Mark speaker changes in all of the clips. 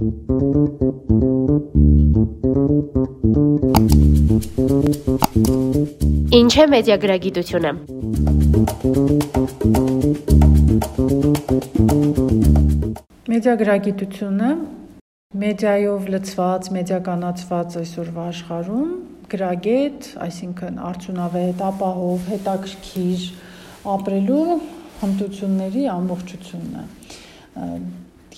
Speaker 1: Ինչ է մեդիագրագիտությունը։
Speaker 2: Մեդիագրագիտությունը մեդիայով լցված, մեդիականացված այսօրվա աշխարհում գրագետ, այսինքն արդյունավետ, ապահով, հետաքրքիր ապրելու հմտությունների ամբողջությունն է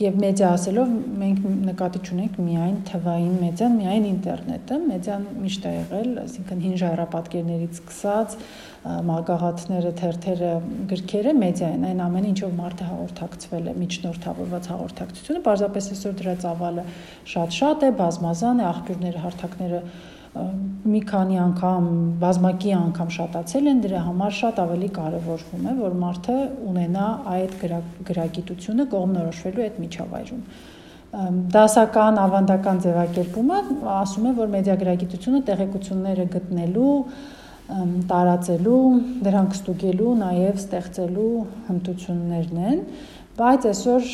Speaker 2: եւ մեդիա ասելով մենք նկատի ունենք միայն թվային մեդիան, միայն ինտերնետը, մեդիան միշտ է եղել, այսինքն հին ժայռապատկերներից սկսած մագաղաթները, թերթերը, գրքերը մեդիա են, այն ամենը ինչով մարդը հաղորդակցվել է, միջնորդավորված հաղորդակցությունը, պարզապես այսօր դրա ծավալը շատ-շատ է, բազմազան է, աղբյուրները, հարթակները մի քանի անգամ, բազմակի անգամ շատացել են, դրա համար շատ ավելի կարևորվում է, որ մարդը ունենա այդ գրագիտությունը կողմնորոշվելու այդ միջավայրում դասական ավանդական ձևակերպումը ասում է, որ մեդիագրագիտությունը տեղեկությունները գտնելու, տարածելու, դրանք ստուգելու, նաև ստեղծելու հմտություններն են, բայց այսօր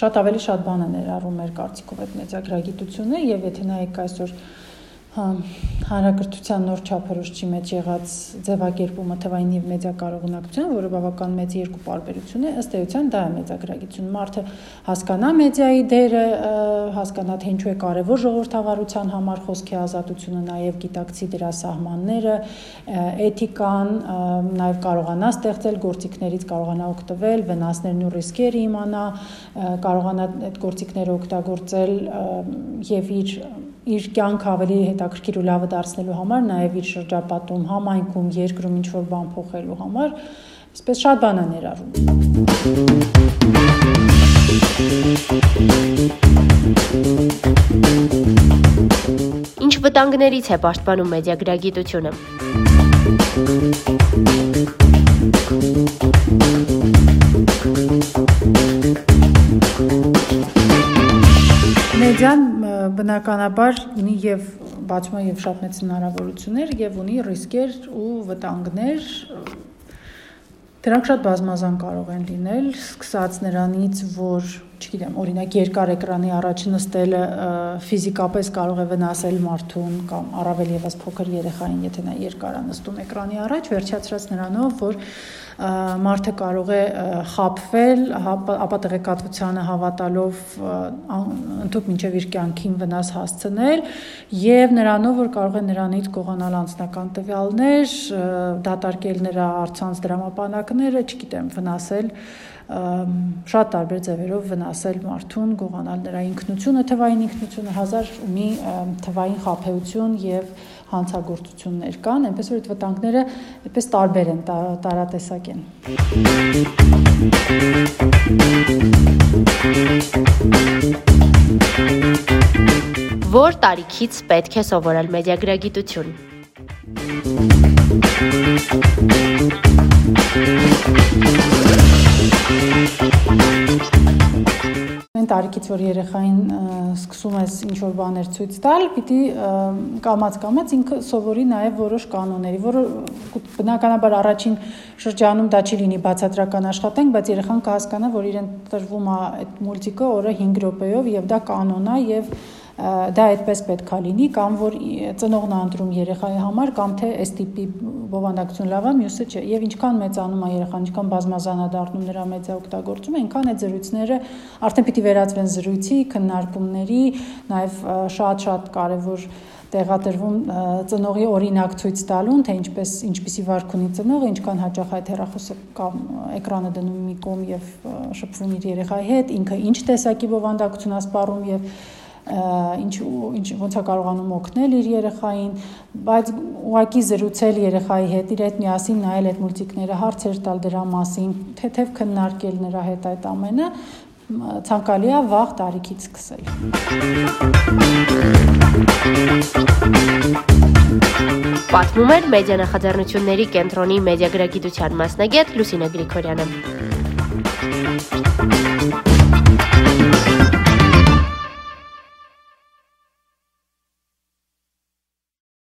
Speaker 2: շատ ավելի շատ բան է ներառում մեր կարծիքով այդ մեծագրագիտությունը եւ եթե նայեք այսօր հա հանրակրթության նոր չափորոշիչի մեջ եղած ձևակերպումը թվային եւ մեդիա կարողունակության, որը բավական մեծ երկու տարբերություն է, ըստ էության դա է մեծագրագիտություն։ Մարդը հասկանա մեդիայի դերը, հասկանա թե ինչու է կարևոր ժողովրդավարության համար խոսքի ազատությունը, նաեւ գիտակցի դրա սահմանները, էթիկան, նաեւ կարողանա ստեղծել գործիքներից, կարողանա օգտվել, վնասներն ու ռիսկերը իմանա, կարողանա այդ գործիքները օգտագործել եւ իր իր կյանքը ավելի հետաքրքիր ու լավը դարձնելու համար, նաև իր շրջապատում, համայնքում, երկրում ինչ որ բան փոխելու համար, այսպես շատ բան է ներառում։
Speaker 1: Ինչ վտանգներից է պաշտպանում մեդիագրագիտությունը։
Speaker 2: Մեդիան բնականաբար ունի եւ բացում է եւ շատ մեծ հնարավորություններ եւ ունի ռիսկեր ու վտանգներ Դրանք շատ բազմազան կարող են լինել, սկսած նրանից, որ, չգիտեմ, օրինակ երկար էկրանի առաջ նստելը ֆիզիկապես կարող է վնասել մարդուն կամ առավել եւս փոքր երեխային, եթե նա երկար է նստում էկրանի առաջ, վերջացրած նրանով, որ մարդը կարող է խապվել, ապա տեղեկատվությանը հավատալով ընդհանուր մինչև իր կյանքին վնաս հասցնել եւ նրանով որ կարող է նրանից գողանալ անձնական տվյալներ, դատարկել նրա արցանց դրամապանակները, չգիտեմ, վնասել շատ տարբեր ձևերով վնասել մարդուն, գողանալ նրա ինքնությունը, թվային ինքնությունը, հազար մի թվային խափեություն եւ հանցագործություններ կան, այնպես որ այդ վտանգները այդպես տարբեր են, տարատեսակ են։
Speaker 1: Որ տարիքից պետք է սովորել մեդիագրագիտություն։
Speaker 2: այն տարիքից որ երեխային սկսում ես ինչ որ բաներ ցույց տալ, պիտի կամած կամած ինքը սովորի նաև որոշ կանոնների, որը բնականաբար առաջին շրջանում դա չի լինի բացատրական աշխատանք, բայց երեխան կհասկանա, որ իրեն տրվում է այդ մուլտիկը օրը 5 րոպեով եւ դա կանոն է եւ դա այդպես պետքա լինի կամ որ ծնողն անդրում երեխայի համար կամ թե այս տիպի բովանդակություն լավ է, մյուսը չէ։ Եվ ինչքան մեծանում է երեխան, ինչքան բազմազան է դառնում նրա մեծա օգտագործումը, այնքան այդ զրույցները արդեն պիտի վերածվեն զրույցի, քննարկումների, նաև շատ-շատ կարևոր տեղադրվում ծնողի օրինակ ցույց տալուն, թե ինչպես ինչպիսի վարք ունի ծնողը, ինչքան հաճախ այդ հեռախոսը կամ էկրանը դնում մի կողմ եւ շփվում իր երեխայի հետ, ինքը ինչ տեսակի բովանդակություն ասպառում եւ և ինչ ինչ ոնց է կարողանում օգնել իր երեխային, բայց ուղակի զրուցել երեխայի հետ, իր հետ միասին նայել այդ մուլտիկները, հարցեր տալ դրա մասին, թեթև քննարկել նրա հետ այդ ամենը ցանկալի է վաղ տարիքից սկսել։
Speaker 1: Պատմում էր մեդիա նախաձեռնությունների կենտրոնի մեդիագրագիտության մասնագետ Լուսինե Գրիգորյանը։